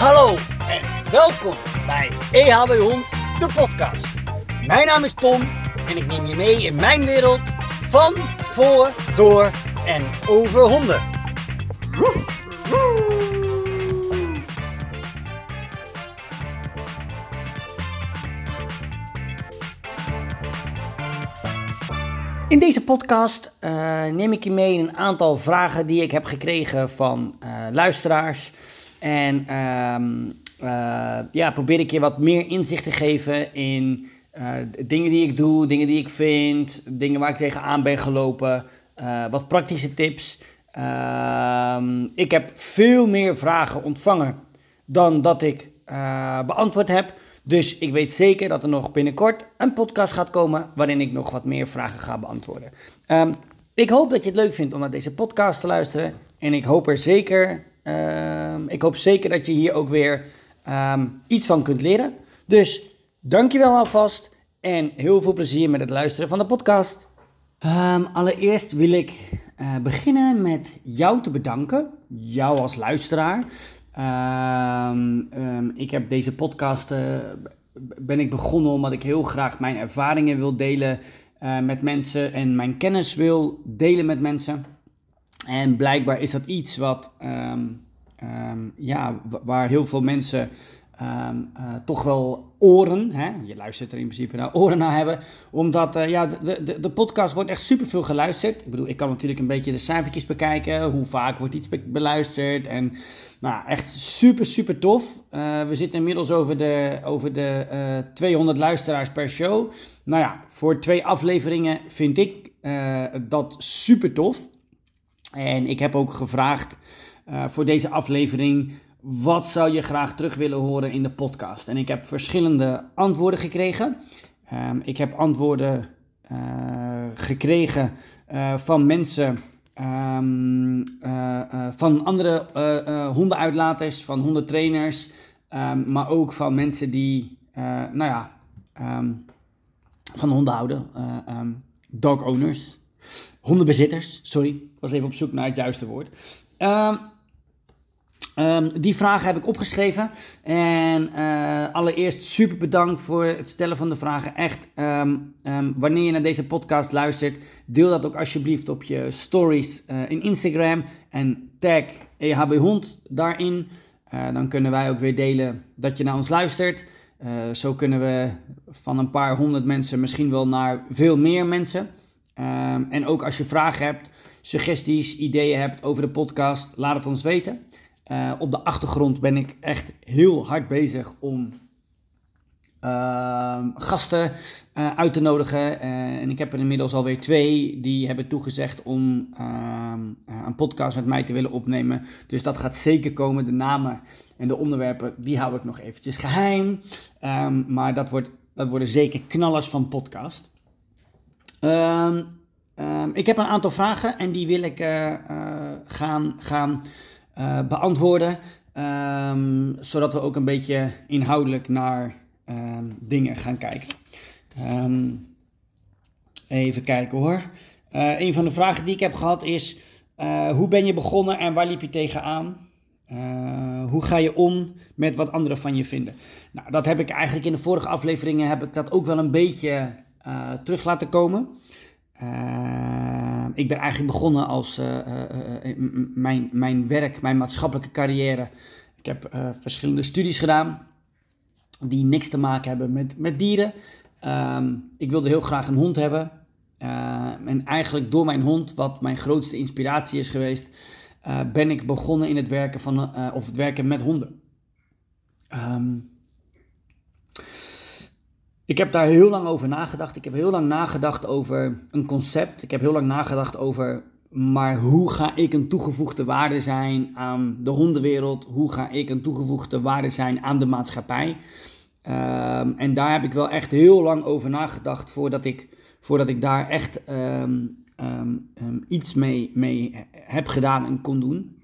Hallo en welkom bij EHB Hond, de podcast. Mijn naam is Tom en ik neem je mee in mijn wereld van, voor, door en over honden. In deze podcast uh, neem ik je mee in een aantal vragen die ik heb gekregen van uh, luisteraars. En um, uh, ja, probeer ik je wat meer inzicht te geven in dingen die ik doe, dingen die ik vind, dingen waar ik tegenaan ben gelopen, wat praktische tips. Ehm, ik heb veel meer vragen ontvangen dan dat ik beantwoord heb. Dus ik weet zeker dat er nog binnenkort een podcast gaat komen waarin ik nog wat meer vragen ga beantwoorden. Um, ik hoop dat je het leuk vindt om naar deze podcast te luisteren. En ik hoop er zeker, um, ik hoop zeker dat je hier ook weer um, iets van kunt leren. Dus dankjewel alvast en heel veel plezier met het luisteren van de podcast. allereerst wil ik uh, beginnen met jou te bedanken, jou als luisteraar. Ik heb deze podcast uh, ben ik begonnen omdat ik heel graag mijn ervaringen wil delen uh, met mensen en mijn kennis wil delen met mensen. En blijkbaar is dat iets wat um, ja, waar heel veel mensen um, uh, toch wel oren, hè? je luistert er in principe naar, oren naar hebben. Omdat uh, ja, de, de, de podcast wordt echt superveel geluisterd. Ik bedoel, ik kan natuurlijk een beetje de cijfertjes bekijken, hoe vaak wordt iets beluisterd. En nou, echt super, super tof. Uh, we zitten inmiddels over de, over de 200 luisteraars per show. Nou ja, voor twee afleveringen vind ik dat super tof. En ik heb ook gevraagd voor deze aflevering wat zou je graag terug willen horen in de podcast? En ik heb verschillende antwoorden gekregen. Um, ik heb antwoorden uh, gekregen uh, van mensen, uh, van andere hondenuitlaters, van hondentrainers, um, maar ook van mensen die, nou ja, van honden houden, dog owners, hondenbezitters, sorry, ik was even op zoek naar het juiste woord. Um, die vragen heb ik opgeschreven. En uh, allereerst super bedankt voor het stellen van de vragen. Echt, um, wanneer je naar deze podcast luistert, deel dat ook alsjeblieft op je stories uh, in Instagram. En tag EHB Hond daarin. Uh, dan kunnen wij ook weer delen dat je naar ons luistert. zo kunnen we van een paar honderd mensen misschien wel naar veel meer mensen. En ook als je vragen hebt, suggesties, ideeën hebt over de podcast, laat het ons weten. Uh, op de achtergrond ben ik echt heel hard bezig om uh, gasten uh, uit te nodigen. Uh, en ik heb er inmiddels alweer twee die hebben toegezegd om ehm, een podcast met mij te willen opnemen. Dus dat gaat zeker komen. De namen en de onderwerpen, die hou ik nog eventjes geheim. Maar dat, wordt, dat worden zeker knallers van podcast. Um, ik heb een aantal vragen en die wil ik gaan, gaan uh, beantwoorden. Um, zodat we ook een beetje inhoudelijk naar dingen gaan kijken. Even kijken hoor. Een van de vragen die ik heb gehad is: hoe ben je begonnen en waar liep je tegenaan? hoe ga je om met wat anderen van je vinden? Nou, dat heb ik eigenlijk in de vorige afleveringen heb ik dat ook wel een beetje terug laten komen. Uh, ik ben eigenlijk begonnen als uh, mijn, mijn werk, mijn maatschappelijke carrière. Ik heb verschillende studies gedaan die niks te maken hebben met, met dieren. Um, ik wilde heel graag een hond hebben. en eigenlijk door mijn hond, wat mijn grootste inspiratie is geweest, ben ik begonnen in het werken, van, of het werken met honden. Um, ik heb daar heel lang over nagedacht. Ik heb heel lang nagedacht over een concept. Ik heb heel lang nagedacht over, maar hoe ga ik een toegevoegde waarde zijn aan de hondenwereld? Hoe ga ik een toegevoegde waarde zijn aan de maatschappij? Um, en daar heb ik wel echt heel lang over nagedacht voordat ik, voordat ik daar echt um, um, iets mee, mee heb gedaan en kon doen.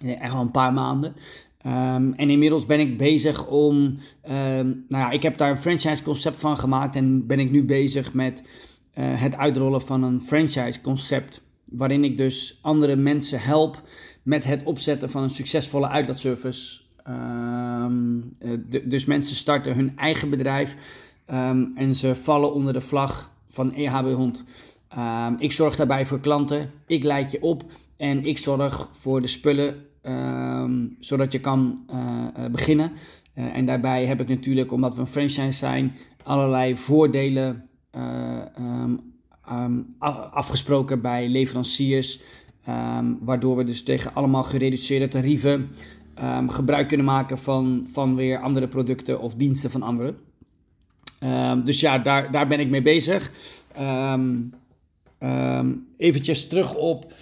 Echt al een paar maanden. Um, en inmiddels ben ik bezig om, um, nou ja, ik heb daar een franchise concept van gemaakt en ben ik nu bezig met uh, het uitrollen van een franchise concept. Waarin ik dus andere mensen help met het opzetten van een succesvolle uitlaatservice Ehm, dus mensen starten hun eigen bedrijf ehm, en ze vallen onder de vlag van EHB Hond. Ehm, ik zorg daarbij voor klanten, ik leid je op en ik zorg voor de spullen zodat je kan beginnen. en daarbij heb ik natuurlijk, omdat we een franchise zijn, allerlei voordelen afgesproken bij leveranciers. waardoor we dus tegen allemaal gereduceerde tarieven gebruik kunnen maken van, van weer andere producten of diensten van anderen. Dus ja, daar, daar ben ik mee bezig. Um, um, eventjes terug op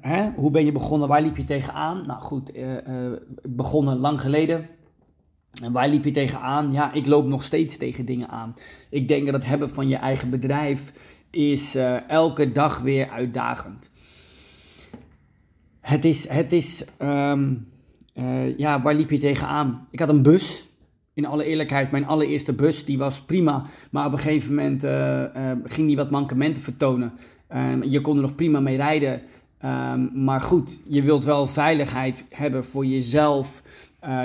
hè, hoe ben je begonnen, waar liep je tegenaan? Nou goed, uh, uh, begonnen lang geleden. En waar liep je tegenaan? Ja, ik loop nog steeds tegen dingen aan. Ik denk dat het hebben van je eigen bedrijf is uh, elke dag weer uitdagend. Het is, het is uh, ja, waar liep je tegenaan? Ik had een bus. In alle eerlijkheid, mijn allereerste bus, die was prima. Maar op een gegeven moment uh, uh, ging die wat mankementen vertonen. Um, je kon er nog prima mee rijden. Um, maar goed, je wilt wel veiligheid hebben voor jezelf.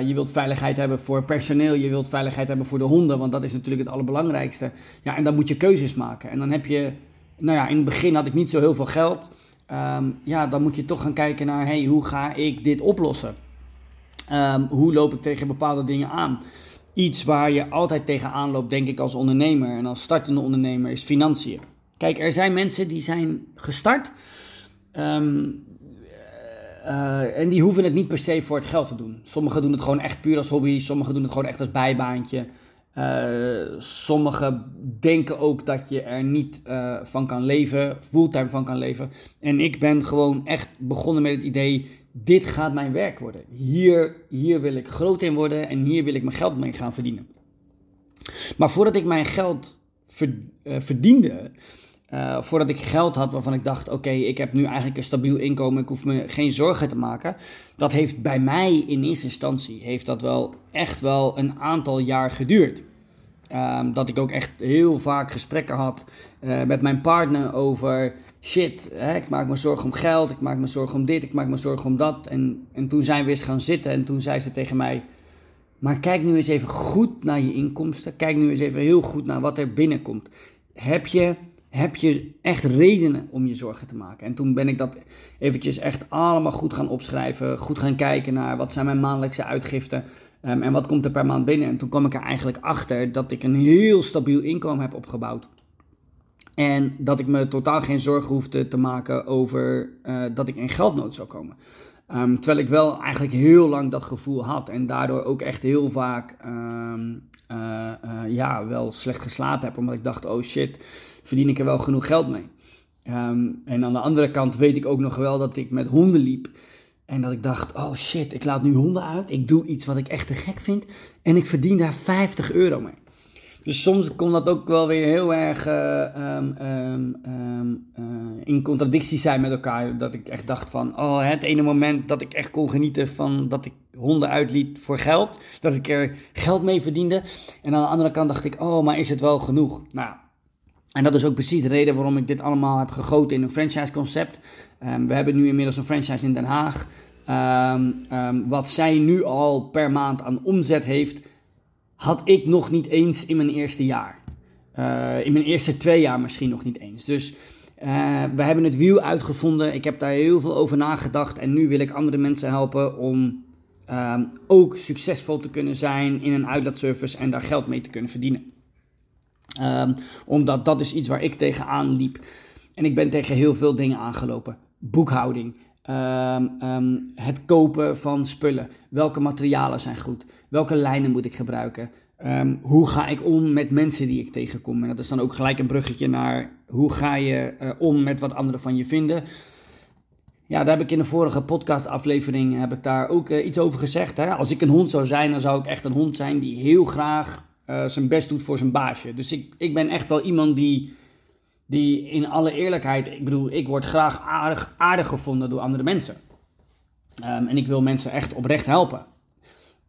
je wilt veiligheid hebben voor personeel. Je wilt veiligheid hebben voor de honden. Want dat is natuurlijk het allerbelangrijkste. Ja, en dan moet je keuzes maken. En dan heb je... Nou ja, in het begin had ik niet zo heel veel geld. Um, ja, dan moet je toch gaan kijken naar... Hey, hoe ga ik dit oplossen? Hoe loop ik tegen bepaalde dingen aan? Iets waar je altijd tegenaan loopt, denk ik, als ondernemer en als startende ondernemer, is financiën. Kijk, er zijn mensen die zijn gestart um, uh, en die hoeven het niet per se voor het geld te doen. Sommigen doen het gewoon echt puur als hobby, sommigen doen het gewoon echt als bijbaantje. Uh, sommigen denken ook dat je er niet uh, van kan leven, fulltime van kan leven. En ik ben gewoon echt begonnen met het idee: dit gaat mijn werk worden. Hier, hier wil ik groot in worden en hier wil ik mijn geld mee gaan verdienen. Maar voordat ik mijn geld uh, verdiende, uh, voordat ik geld had waarvan ik dacht: oké, ik heb nu eigenlijk een stabiel inkomen, ik hoef me geen zorgen te maken. Dat heeft bij mij in eerste instantie heeft dat wel echt wel een aantal jaar geduurd. Um, dat ik ook echt heel vaak gesprekken had uh, met mijn partner over shit, hè, ik maak me zorgen om geld, ik maak me zorgen om dit, ik maak me zorgen om dat. En, en toen zijn we eens gaan zitten en toen zei ze tegen mij, maar kijk nu eens even goed naar je inkomsten, kijk nu eens even heel goed naar wat er binnenkomt. Heb je, heb je echt redenen om je zorgen te maken? En toen ben ik dat eventjes echt allemaal goed gaan opschrijven, goed gaan kijken naar wat zijn mijn maandelijkse uitgiften um, en wat komt er per maand binnen. En toen kwam ik er eigenlijk achter dat ik een heel stabiel inkomen heb opgebouwd. En dat ik me totaal geen zorgen hoefde te maken over uh, dat ik in geldnood zou komen. Um, terwijl ik wel eigenlijk heel lang dat gevoel had. En daardoor ook echt heel vaak um, uh, uh, ja, wel slecht geslapen heb. Omdat ik dacht, oh shit, verdien ik er wel genoeg geld mee. En aan de andere kant weet ik ook nog wel dat ik met honden liep. En dat ik dacht, oh shit, ik laat nu honden uit. Ik doe iets wat ik echt te gek vind. En ik verdien daar 50 euro mee. Dus soms kon dat ook wel weer heel erg uh, um, um, uh, in contradictie zijn met elkaar. Dat ik echt dacht van, oh, het ene moment dat ik echt kon genieten van dat ik honden uitliet voor geld. Dat ik er geld mee verdiende. En aan de andere kant dacht ik, oh, maar is het wel genoeg? Nou, en dat is ook precies de reden waarom ik dit allemaal heb gegoten in een franchise concept. Um, we hebben nu inmiddels een franchise in Den Haag. wat zij nu al per maand aan omzet heeft had ik nog niet eens in mijn eerste jaar. Uh, in mijn eerste twee jaar misschien nog niet eens. Dus uh, we hebben het wiel uitgevonden. Ik heb daar heel veel over nagedacht. En nu wil ik andere mensen helpen om ook succesvol te kunnen zijn in een uitlaatservice en daar geld mee te kunnen verdienen. Um, omdat dat is iets waar ik tegenaan liep. En ik ben tegen heel veel dingen aangelopen. Boekhouding, Um, um, het kopen van spullen. Welke materialen zijn goed? Welke lijnen moet ik gebruiken? Hoe ga ik om met mensen die ik tegenkom? En dat is dan ook gelijk een bruggetje naar hoe ga je uh, om met wat anderen van je vinden. Ja, daar heb ik in de vorige podcastaflevering heb ik daar ook uh, iets over gezegd. Hè? Als ik een hond zou zijn, dan zou ik echt een hond zijn die heel graag uh, zijn best doet voor zijn baasje. Dus ik, ik ben echt wel iemand die die in alle eerlijkheid, ik bedoel, ik word graag aardig, aardig gevonden door andere mensen. Um, en ik wil mensen echt oprecht helpen.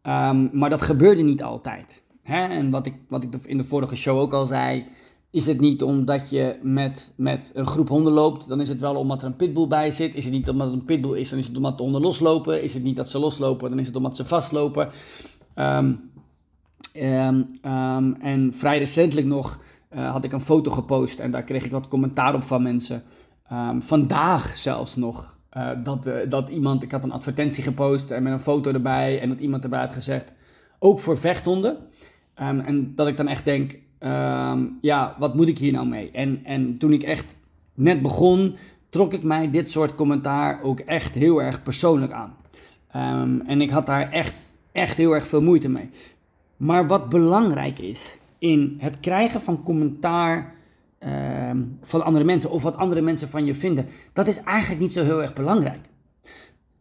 Um, maar dat gebeurde niet altijd. Hè? En wat ik, wat ik in de vorige show ook al zei, Is het niet omdat je met, met een groep honden loopt, dan is het wel omdat er een pitbull bij zit. Is het niet omdat het een pitbull is, dan is het omdat de honden loslopen. Is het niet dat ze loslopen, dan is het omdat ze vastlopen. Ehm, ehm, ehm, en vrij recentelijk nog uh, had ik een foto gepost en daar kreeg ik wat commentaar op van mensen. vandaag zelfs nog. Uh, dat, uh, dat iemand, ik had een advertentie gepost en met een foto erbij en dat iemand erbij had gezegd, ook voor vechthonden. en dat ik dan echt denk, ja, wat moet ik hier nou mee? En, en toen ik echt net begon, trok ik mij dit soort commentaar ook echt heel erg persoonlijk aan. En ik had daar echt, echt heel erg veel moeite mee. Maar wat belangrijk is in het krijgen van commentaar um, van andere mensen of wat andere mensen van je vinden, dat is eigenlijk niet zo heel erg belangrijk.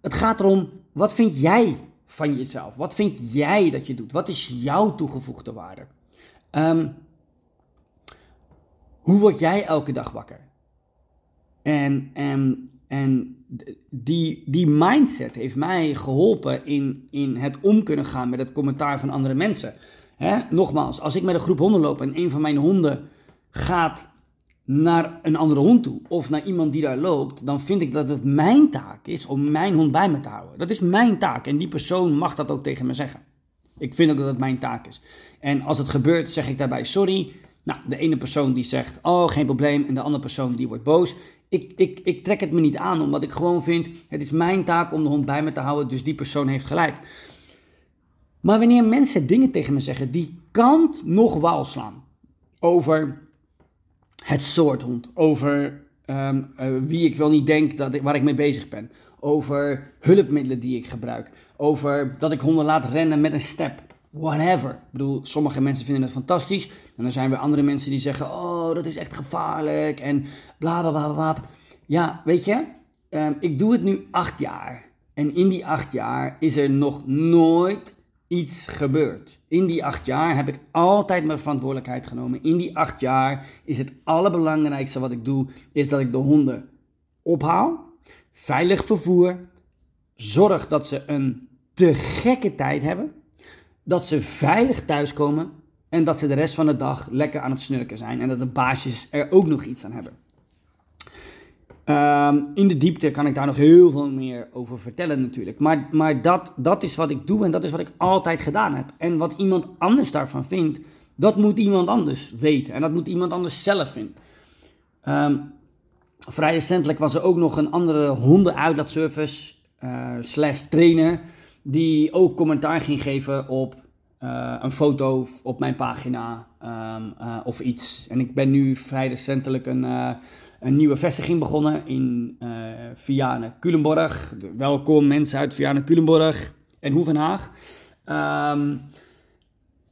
Het gaat erom, wat vind jij van jezelf? Wat vind jij dat je doet? Wat is jouw toegevoegde waarde? Um, hoe word jij elke dag wakker? En, en, en die, die mindset heeft mij geholpen in, in het om kunnen gaan met het commentaar van andere mensen. Hè? Nogmaals, als ik met een groep honden loop en een van mijn honden gaat naar een andere hond toe of naar iemand die daar loopt, dan vind ik dat het mijn taak is om mijn hond bij me te houden. Dat is mijn taak en die persoon mag dat ook tegen me zeggen. Ik vind ook dat het mijn taak is. En als het gebeurt, zeg ik daarbij sorry. Nou, de ene persoon die zegt, oh, geen probleem, en de andere persoon die wordt boos. Ik, ik, ik trek het me niet aan, omdat ik gewoon vind, het is mijn taak om de hond bij me te houden, dus die persoon heeft gelijk. Maar wanneer mensen dingen tegen me zeggen die kant nog wal slaan over het soort hond, over um, uh, wie ik wel niet denk dat ik, waar ik mee bezig ben, over hulpmiddelen die ik gebruik, over dat ik honden laat rennen met een step, whatever. Ik bedoel, sommige mensen vinden het fantastisch. En dan zijn er andere mensen die zeggen: Oh, dat is echt gevaarlijk. En bla bla bla bla. Ja, weet je, um, ik doe het nu acht jaar. En in die acht jaar is er nog nooit iets gebeurd. In die acht jaar heb ik altijd mijn verantwoordelijkheid genomen. In die acht jaar is het allerbelangrijkste wat ik doe, is dat ik de honden ophaal, veilig vervoer, zorg dat ze een te gekke tijd hebben dat ze veilig thuiskomen en dat ze de rest van de dag lekker aan het snurken zijn en dat de baasjes er ook nog iets aan hebben. Um, in de diepte kan ik daar nog heel veel meer over vertellen natuurlijk. Maar, maar dat, dat is wat ik doe en dat is wat ik altijd gedaan heb. En wat iemand anders daarvan vindt, dat moet iemand anders weten. En dat moet iemand anders zelf vinden. Um, vrij recentelijk was er ook nog een andere hondenuitlaatservice uh, slash trainer die ook commentaar ging geven op uh, een foto op mijn pagina um, of iets. En ik ben nu vrij recentelijk een, uh, een nieuwe vestiging begonnen in Vianen Culemborg. Welkom mensen uit Vianen Culemborg en Hoevenhaag. Um,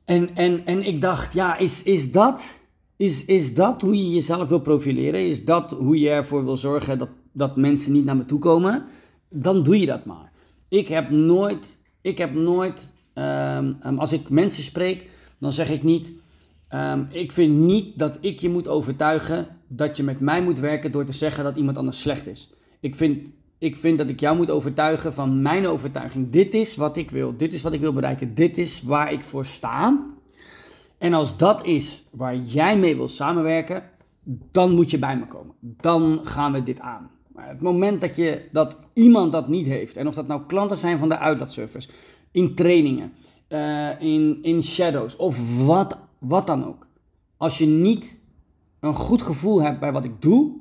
en, en, en ik dacht, ja, is, is, dat, is, is dat hoe je jezelf wil profileren? Is dat hoe je ervoor wil zorgen dat, dat mensen niet naar me toe komen? Dan doe je dat maar. Ik heb nooit, ik heb nooit, um, um, als ik mensen spreek, dan zeg ik niet, um, ik vind niet dat ik je moet overtuigen dat je met mij moet werken door te zeggen dat iemand anders slecht is. Ik vind, ik vind dat ik jou moet overtuigen van mijn overtuiging. Dit is wat ik wil, dit is wat ik wil bereiken, dit is waar ik voor sta. En als dat is waar jij mee wil samenwerken, dan moet je bij me komen. Dan gaan we dit aan. Het moment dat, je, dat iemand dat niet heeft, en of dat nou klanten zijn van de uitlaatservice, in trainingen, uh, in, in shadows of wat, wat dan ook. Als je niet een goed gevoel hebt bij wat ik doe,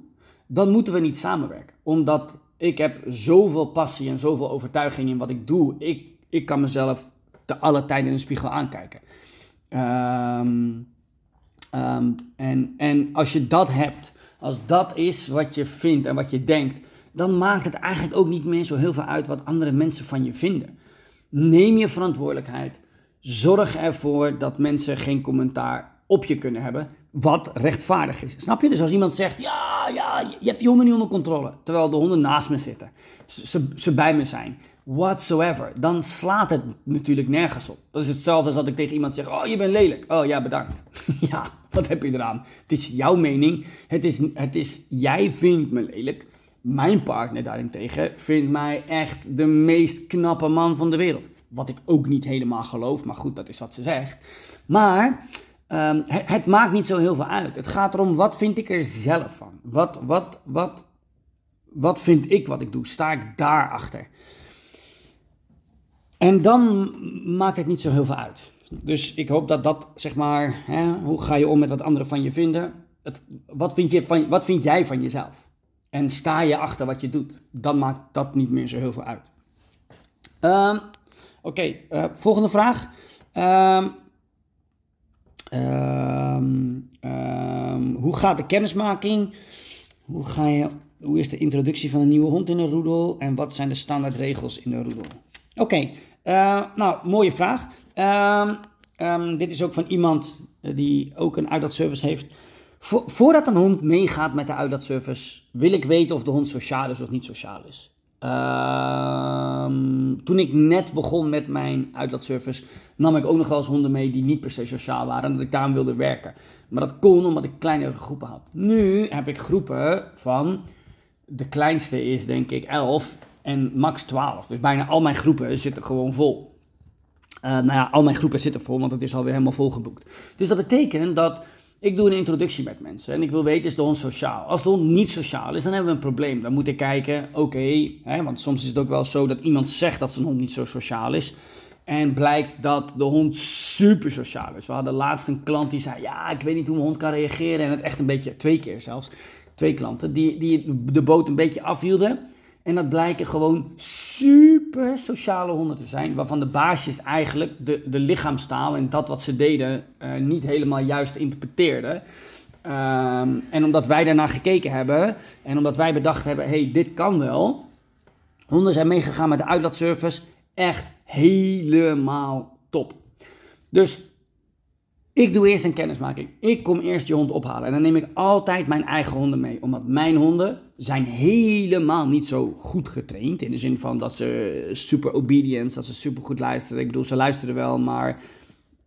dan moeten we niet samenwerken. Omdat ik heb zoveel passie en zoveel overtuiging in wat ik doe. Ik, ik kan mezelf te alle tijden in de spiegel aankijken. Um, um, en, en als je dat hebt, als dat is wat je vindt en wat je denkt, dan maakt het eigenlijk ook niet meer zo heel veel uit wat andere mensen van je vinden. Neem je verantwoordelijkheid. Zorg ervoor dat mensen geen commentaar op je kunnen hebben, wat rechtvaardig is. Snap je? Dus als iemand zegt, ja, ja, je hebt die honden niet onder controle, terwijl de honden naast me zitten, ze, ze bij me zijn, whatsoever, dan slaat het natuurlijk nergens op. Dat is hetzelfde als dat ik tegen iemand zeg, oh, je bent lelijk. Oh, ja, bedankt. ja, wat heb je eraan? Het is jouw mening. Het is, het is, jij vindt me lelijk. Mijn partner daarentegen vindt mij echt de meest knappe man van de wereld. Wat ik ook niet helemaal geloof, maar goed, dat is wat ze zegt. Maar Ehm, het, maakt niet zo heel veel uit. Het gaat erom, wat vind ik er zelf van? Wat, wat, wat, wat vind ik wat ik doe? Sta ik daarachter? En dan maakt het niet zo heel veel uit. Dus ik hoop dat dat, zeg maar, hè, hoe ga je om met wat anderen van je vinden? Het, wat, vind je van, wat vind jij van jezelf? En sta je achter wat je doet? Dan maakt dat niet meer zo heel veel uit. Um, Oké, eh, volgende vraag. Um, hoe gaat de kennismaking? Hoe, ga je, hoe is de introductie van een nieuwe hond in een roedel? En wat zijn de standaardregels in een roedel? Oké, uh, nou, mooie vraag. dit is ook van iemand eh, die ook een uitlaatservice heeft. voordat een hond meegaat met de uitlaatservice, wil ik weten of de hond sociaal is of niet sociaal is. Ehm, toen ik net begon met mijn uitlaatservice, nam ik ook nog wel eens honden mee die niet per se sociaal waren en dat ik daarom wilde werken. Maar dat kon omdat ik kleinere groepen had. Nu heb ik groepen van, de kleinste is denk ik 11 en max 12. Dus bijna al mijn groepen zitten gewoon vol. Uh, nou ja, al mijn groepen zitten vol, want het is alweer helemaal volgeboekt. Dus dat betekent dat ik doe een introductie met mensen en ik wil weten, is de hond sociaal? Als de hond niet sociaal is, dan hebben we een probleem. Dan moet ik kijken, oké, want soms is het ook wel zo dat iemand zegt dat zijn hond niet zo sociaal is. En blijkt dat de hond super sociaal is. We hadden laatst een klant die zei, ja, ik weet niet hoe mijn hond kan reageren. En het echt een beetje, twee keer zelfs, twee klanten, die, die de boot een beetje afhielden. En dat blijken gewoon super sociale honden te zijn, waarvan de baasjes eigenlijk de, de lichaamstaal en dat wat ze deden uh, niet helemaal juist interpreteerden. Um, en omdat wij daarna gekeken hebben en omdat wij bedacht hebben, hey, dit kan wel. Honden zijn meegegaan met de uitlaatservice, echt helemaal top. Dus ik doe eerst een kennismaking. Ik kom eerst je hond ophalen. En dan neem ik altijd mijn eigen honden mee. Omdat mijn honden zijn helemaal niet zo goed getraind. In de zin van dat ze super obedient, dat ze super goed luisteren. Ik bedoel, ze luisteren wel, maar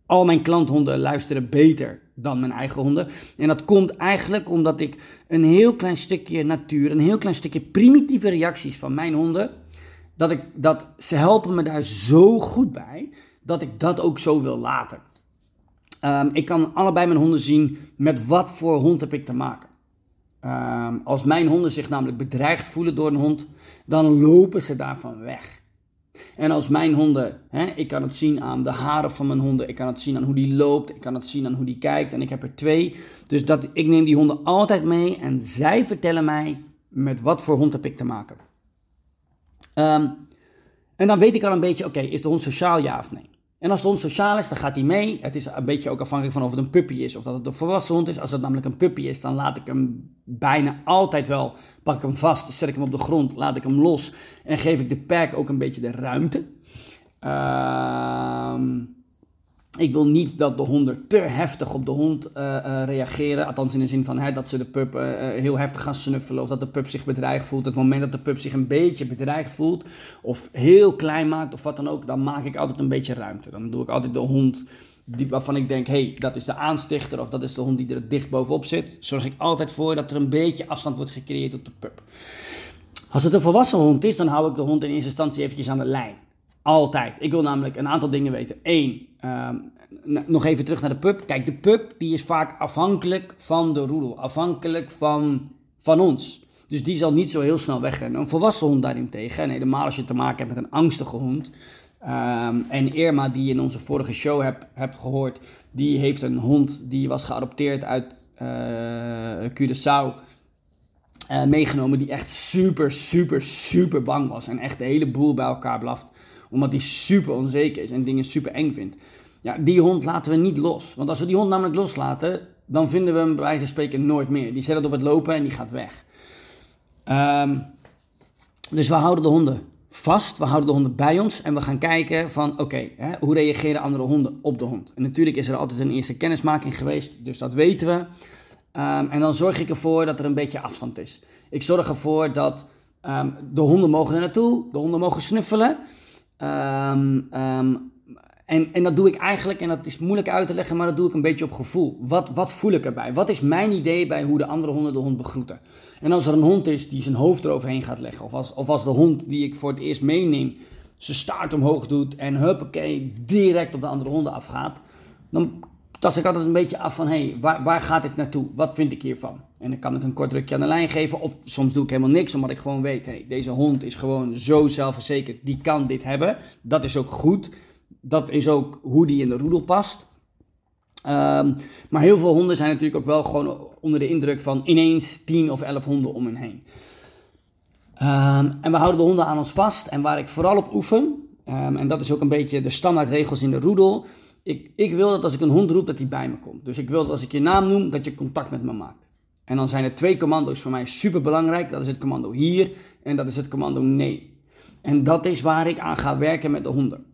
al mijn klanthonden luisteren beter dan mijn eigen honden. En dat komt eigenlijk omdat ik een heel klein stukje natuur, een heel klein stukje primitieve reacties van mijn honden, dat, ik, dat ze helpen me daar zo goed bij, dat ik dat ook zo wil laten. Um, ik kan allebei mijn honden zien met wat voor hond heb ik te maken. Um, als mijn honden zich namelijk bedreigd voelen door een hond, dan lopen ze daarvan weg. En als mijn honden, hè, ik kan het zien aan de haren van mijn honden, ik kan het zien aan hoe die loopt, ik kan het zien aan hoe die kijkt en ik heb er twee. Dus dat, ik neem die honden altijd mee en zij vertellen mij met wat voor hond heb ik te maken. Um, en dan weet ik al een beetje, oké, is de hond sociaal ja of nee? En als de hond is, dan gaat hij mee. Het is een beetje ook afhankelijk van of het een puppy is of dat het een volwassen hond is. Als het namelijk een puppy is, dan laat ik hem bijna altijd wel, pak ik hem vast, zet ik hem op de grond, laat ik hem los en geef ik de pack ook een beetje de ruimte. Ehm... Ik wil niet dat de honden te heftig op de hond uh, uh, reageren. Althans in de zin van hè, dat ze de pup uh, heel heftig gaan snuffelen. Of dat de pup zich bedreigd voelt. Het moment dat de pup zich een beetje bedreigd voelt. Of heel klein maakt of wat dan ook. Dan maak ik altijd een beetje ruimte. Dan doe ik altijd de hond die, waarvan ik denk, hé, hey, dat is de aanstichter. Of dat is de hond die er het dichtst bovenop zit. Zorg ik altijd voor dat er een beetje afstand wordt gecreëerd op de pup. Als het een volwassen hond is, dan hou ik de hond in eerste instantie eventjes aan de lijn. Altijd. Ik wil namelijk een aantal dingen weten. Eén, ehm, nog even terug naar de pub. Kijk, de pub die is vaak afhankelijk van de roedel. Afhankelijk van, van ons. Dus die zal niet zo heel snel wegrennen. Een volwassen hond daarentegen, en helemaal als je te maken hebt met een angstige hond. Ehm, en Irma, die je in onze vorige show hebt, hebt gehoord, die heeft een hond die was geadopteerd uit uh, Curaçao. Uh, meegenomen die echt super, super, super bang was. En echt de hele boel bij elkaar blaft omdat hij super onzeker is en dingen super eng vindt. Ja, die hond laten we niet los. Want als we die hond namelijk loslaten, dan vinden we hem bij wijze van spreken nooit meer. Die zet het op het lopen en die gaat weg. Um, dus we houden de honden vast, we houden de honden bij ons en we gaan kijken van oké, hoe reageren andere honden op de hond. En natuurlijk is er altijd een eerste kennismaking geweest, dus dat weten we. Um, en dan zorg ik ervoor dat er een beetje afstand is. Ik zorg ervoor dat um, de honden mogen er naartoe, de honden mogen snuffelen. Um, um, en, en dat doe ik eigenlijk, en dat is moeilijk uit te leggen, maar dat doe ik een beetje op gevoel. Wat, wat voel ik erbij? Wat is mijn idee bij hoe de andere honden de hond begroeten? En als er een hond is die zijn hoofd eroverheen gaat leggen, of als, of als de hond die ik voor het eerst meeneem zijn staart omhoog doet en huppakee, direct op de andere honden afgaat, dan tast ik altijd een beetje af van, hé, hey, waar, waar gaat dit naartoe? Wat vind ik hiervan? En dan kan ik een kort drukje aan de lijn geven. Of soms doe ik helemaal niks, omdat ik gewoon weet, hé, hey, deze hond is gewoon zo zelfverzekerd. Die kan dit hebben. Dat is ook goed. Dat is ook hoe die in de roedel past. Um, maar heel veel honden zijn natuurlijk ook wel gewoon onder de indruk van ineens 10 of 11 honden om hen heen. Um, en we houden de honden aan ons vast. En waar ik vooral op oefen, um, en dat is ook een beetje de standaardregels in de roedel. Ik, ik wil dat als ik een hond roep, dat hij bij me komt. Dus ik wil dat als ik je naam noem, dat je contact met me maakt. En dan zijn er twee commando's voor mij super belangrijk. Dat is het commando hier en dat is het commando nee. En dat is waar ik aan ga werken met de honden.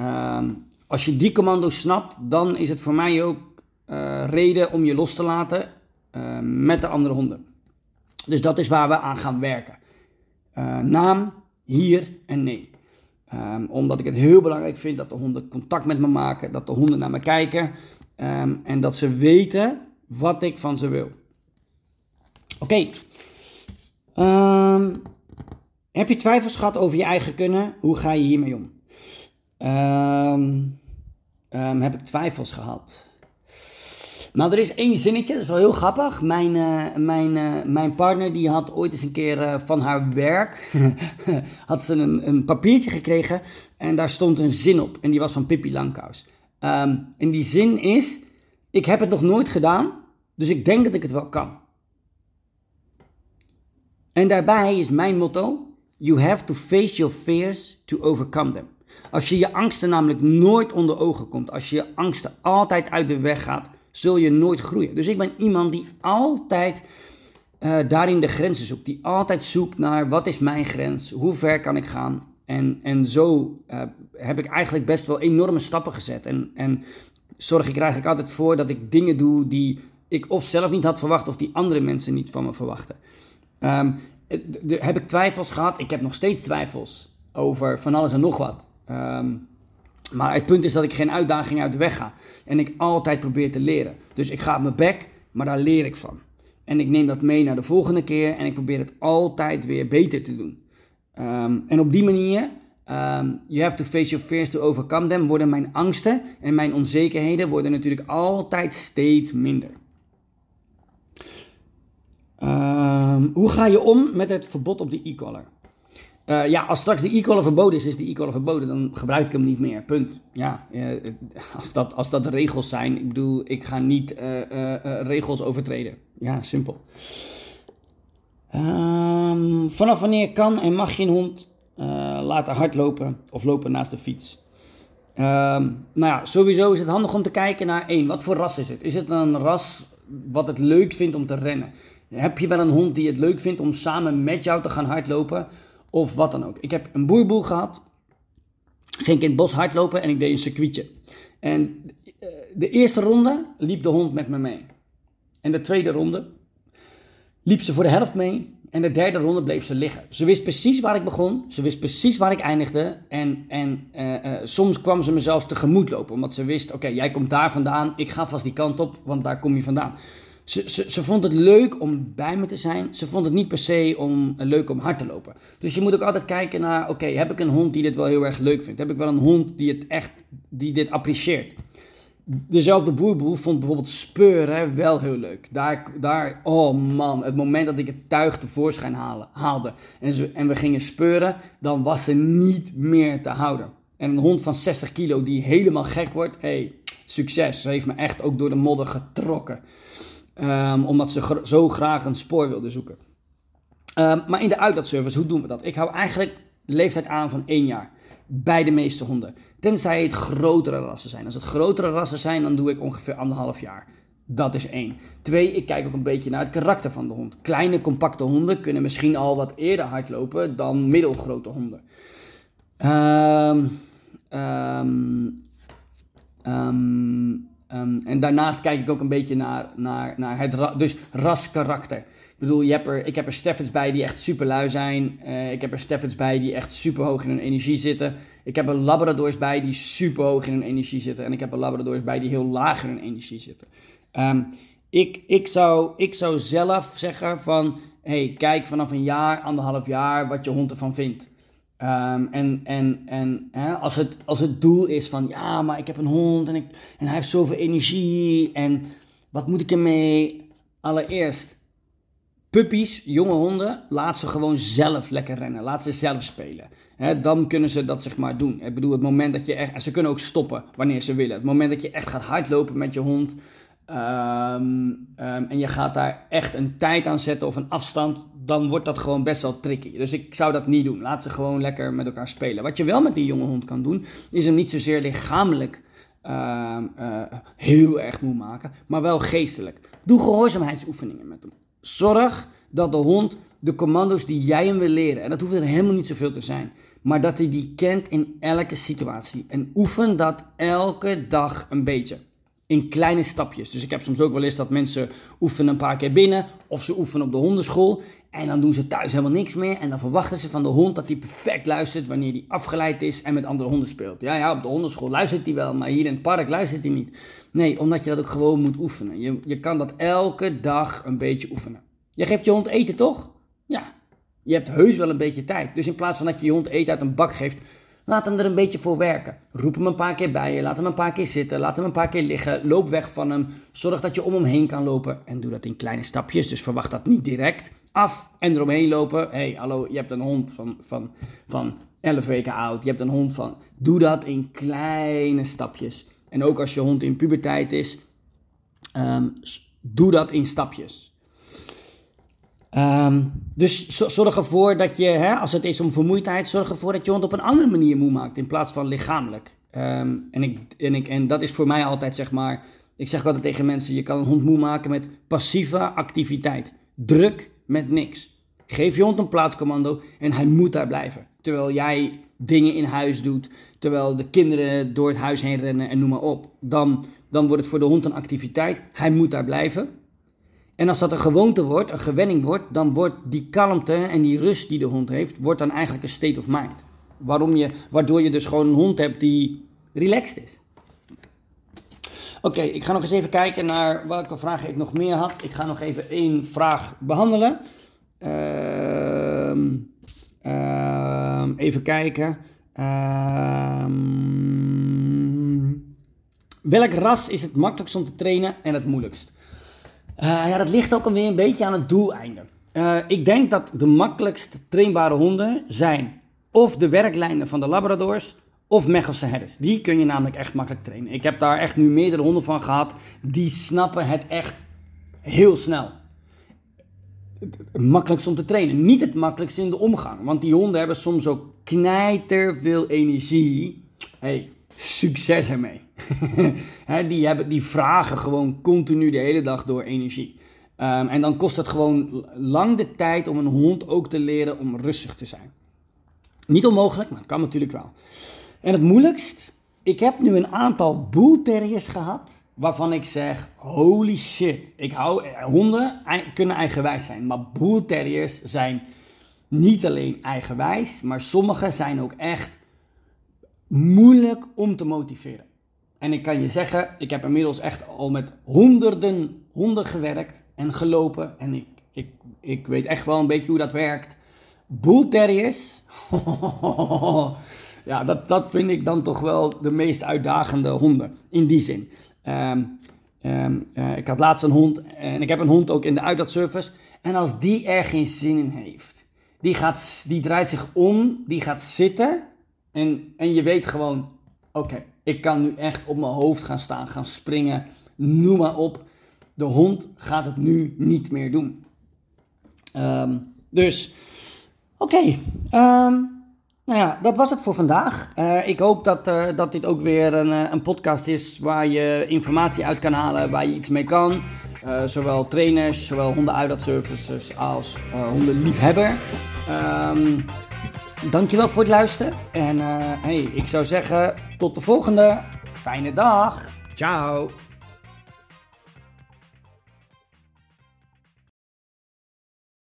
Um, als je die commando's snapt, dan is het voor mij ook uh, reden om je los te laten uh, met de andere honden. Dus dat is waar we aan gaan werken. Uh, naam, hier en nee. Um, omdat ik het heel belangrijk vind dat de honden contact met me maken, dat de honden naar me kijken um, en dat ze weten wat ik van ze wil. Oké. Um, heb je twijfels gehad over je eigen kunnen? Hoe ga je hiermee om? heb ik twijfels gehad? Nou, er is één zinnetje, dat is wel heel grappig. Mijn, uh, mijn, uh, mijn partner die had ooit eens een keer uh, van haar werk, had ze een, een papiertje gekregen en daar stond een zin op. En die was van Pippi Langkous. Um, en die zin is, ik heb het nog nooit gedaan, dus ik denk dat ik het wel kan. En daarbij is mijn motto, you have to face your fears to overcome them. Als je je angsten namelijk nooit onder ogen komt, als je je angsten altijd uit de weg gaat, zul je nooit groeien. Dus ik ben iemand die altijd uh, daarin de grenzen zoekt. Die altijd zoekt naar wat is mijn grens, hoe ver kan ik gaan. En, en zo uh, heb ik eigenlijk best wel enorme stappen gezet. En, en zorg ik er eigenlijk altijd voor dat ik dingen doe die ik of zelf niet had verwacht of die andere mensen niet van me verwachten. Um, heb ik twijfels gehad? Ik heb nog steeds twijfels over van alles en nog wat. Um, maar het punt is dat ik geen uitdaging uit de weg ga. En ik altijd probeer te leren. Dus ik ga op mijn bek, maar daar leer ik van. En ik neem dat mee naar de volgende keer en ik probeer het altijd weer beter te doen. Um, en op die manier, um, you have to face your fears to overcome them, worden mijn angsten en mijn onzekerheden worden natuurlijk altijd steeds minder. Um, hoe ga je om met het verbod op de e-collar? Uh, ja, als straks de e-collar verboden is, is de e-collar verboden. Dan gebruik ik hem niet meer. Punt. Ja, uh, als, dat, als dat regels zijn. Ik bedoel, ik ga niet uh, regels overtreden. Ja, simpel. Um, vanaf wanneer kan en mag je een hond laten hardlopen of lopen naast de fiets? Um, nou ja, sowieso is het handig om te kijken naar één. Wat voor ras is het? Is het een ras wat het leuk vindt om te rennen? Heb je wel een hond die het leuk vindt om samen met jou te gaan hardlopen? Of wat dan ook. Ik heb een boerboel gehad, ging ik in het bos hardlopen en ik deed een circuitje. En eh, de eerste ronde liep de hond met me mee. En de tweede ronde liep ze voor de helft mee. En de derde ronde bleef ze liggen. Ze wist precies waar ik begon. Ze wist precies waar ik eindigde. En, en uh, uh, soms kwam ze me zelfs tegemoet lopen. Omdat ze wist, oké, jij komt daar vandaan. Ik ga vast die kant op, want daar kom je vandaan. Ze, ze, ze, vond het leuk om bij me te zijn. Ze vond het niet per se om, uh, leuk om hard te lopen. Dus je moet ook altijd kijken naar, oké, heb ik een hond die dit wel heel erg leuk vindt? Heb ik wel een hond die het echt, die dit apprecieert? Dezelfde boerboel vond bijvoorbeeld speuren wel heel leuk. Daar, daar, oh man, het moment dat ik het tuig tevoorschijn haalde en, en we gingen speuren, dan was ze niet meer te houden. En een hond van 60 kilo die helemaal gek wordt, hey, succes. Ze heeft me echt ook door de modder getrokken. Um, omdat ze zo graag een spoor wilden zoeken. Um, maar in de uitlaatservice, hoe doen we dat? Ik hou eigenlijk de leeftijd aan van één jaar. Bij de meeste honden. Tenzij het grotere rassen zijn. Als het grotere rassen zijn, dan doe ik ongeveer anderhalf jaar. Dat is één. Twee, ik kijk ook een beetje naar het karakter van de hond. Kleine, compacte honden kunnen misschien al wat eerder hardlopen dan middelgrote honden. Um, um, Um, en daarnaast kijk ik ook een beetje naar, naar, naar het ra dus raskarakter. Ik bedoel, je hebt er, ik heb er Steffens bij die echt super lui zijn. Uh, ik heb er Steffens bij die echt super hoog in hun energie zitten. Ik heb er Labradors bij die super hoog in hun energie zitten. En ik heb er Labradors bij die heel laag in hun energie zitten. Um, ik, ik, zou, ik zou zelf zeggen van... hey, kijk vanaf een jaar, anderhalf jaar wat je hond ervan vindt. Ehm, en en, en hè, als, het, als het doel is van ja, maar ik heb een hond en, ik, en hij heeft zoveel energie en wat moet ik ermee? Allereerst, puppies, jonge honden, laat ze gewoon zelf lekker rennen. Laat ze zelf spelen. dan kunnen ze dat zeg maar doen. Ik bedoel, het moment dat je echt... En ze kunnen ook stoppen wanneer ze willen. Het moment dat je echt gaat hardlopen met je hond... Ehm, ehm, en je gaat daar echt een tijd aan zetten of een afstand, dan wordt dat gewoon best wel tricky. Dus ik zou dat niet doen. Laat ze gewoon lekker met elkaar spelen. Wat je wel met die jonge hond kan doen, is hem niet zozeer lichamelijk ehm, eh, heel erg moe maken, maar wel geestelijk. Doe gehoorzaamheidsoefeningen met hem. Zorg dat de hond de commando's die jij hem wil leren, en dat hoeft er helemaal niet zoveel te zijn, maar dat hij die kent in elke situatie. En oefen dat elke dag een beetje in kleine stapjes. Dus ik heb soms ook wel eens dat mensen oefenen een paar keer binnen of ze oefenen op de hondenschool en dan doen ze thuis helemaal niks meer en dan verwachten ze van de hond dat hij perfect luistert wanneer hij afgeleid is en met andere honden speelt. Ja, ja, op de hondenschool luistert hij wel, maar hier in het park luistert hij niet. Nee, omdat je dat ook gewoon moet oefenen. Je, je kan dat elke dag een beetje oefenen. Je geeft je hond eten, toch? Ja. Je hebt heus wel een beetje tijd. Dus in plaats van dat je je hond eten uit een bak geeft, Laat hem er een beetje voor werken. Roep hem een paar keer bij je. Laat hem een paar keer zitten. Laat hem een paar keer liggen. Loop weg van hem. Zorg dat je om hem heen kan lopen. En doe dat in kleine stapjes. Dus verwacht dat niet direct. Af en eromheen lopen. Hey, hallo, je hebt een hond van, van, van 11 weken oud. Je hebt een hond van. Doe dat in kleine stapjes. En ook als je hond in puberteit is. Um, doe dat in stapjes. Um, dus zorg ervoor dat je, hè, als het is om vermoeidheid, zorg ervoor dat je hond op een andere manier moe maakt in plaats van lichamelijk. Um, en, ik, en, ik, en dat is voor mij altijd zeg maar, ik zeg altijd tegen mensen, je kan een hond moe maken met passieve activiteit. Druk met niks. Geef je hond een plaatscommando en hij moet daar blijven. Terwijl jij dingen in huis doet, terwijl de kinderen door het huis heen rennen en noem maar op. Dan, dan wordt het voor de hond een activiteit. Hij moet daar blijven. En als dat een gewoonte wordt, een gewenning wordt, dan wordt die kalmte en die rust die de hond heeft, wordt dan eigenlijk een state of mind. Waarom je, waardoor je dus gewoon een hond hebt die relaxed is. Oké, ik ga nog eens even kijken naar welke vragen ik nog meer had. Ik ga nog even één vraag behandelen. Uh, uh, even kijken. Uh, welk ras is het makkelijkst om te trainen en het moeilijkst? Uh, ja, dat ligt ook alweer een beetje aan het doeleinde. Uh, ik denk dat de makkelijkst trainbare honden zijn of de werklijnen van de Labradors of Mechelse herders. Die kun je namelijk echt makkelijk trainen. Ik heb daar echt nu meerdere honden van gehad. Die snappen het echt heel snel. Het makkelijkst om te trainen. Niet het makkelijkst in de omgang. Want die honden hebben soms ook knijter veel energie. Hey, succes ermee. die, hebben, die vragen gewoon continu de hele dag door energie. Ehm, en dan kost het gewoon lang de tijd om een hond ook te leren om rustig te zijn. Niet onmogelijk, maar het kan natuurlijk wel. En het moeilijkst, ik heb nu een aantal boelterriers gehad waarvan ik zeg, holy shit. Ik hou, honden kunnen eigenwijs zijn, maar boelterriers zijn niet alleen eigenwijs, maar sommige zijn ook echt moeilijk om te motiveren. En ik kan je zeggen, ik heb inmiddels echt al met honderden honden gewerkt en gelopen. En ik, ik, ik weet echt wel een beetje hoe dat werkt. Bull ja, dat, dat vind ik dan toch wel de meest uitdagende honden. In die zin. Ehm, ehm, eh, ik had laatst een hond en ik heb een hond ook in de uitlaatservice. En als die er geen zin in heeft, die, gaat, die draait zich om, die gaat zitten en, en je weet gewoon, oké, ik kan nu echt op mijn hoofd gaan staan, gaan springen, noem maar op. De hond gaat het nu niet meer doen. Ehm, dus, oké. Ehm, nou ja, dat was het voor vandaag. Uh, ik hoop dat, uh, dat dit ook weer een, uh, een podcast is waar je informatie uit kan halen, waar je iets mee kan. zowel trainers, zowel hondenuitlaatservices als hondenliefhebber. Um, Dankjewel voor het luisteren. En uh, hey, ik zou zeggen, tot de volgende. Fijne dag. Ciao.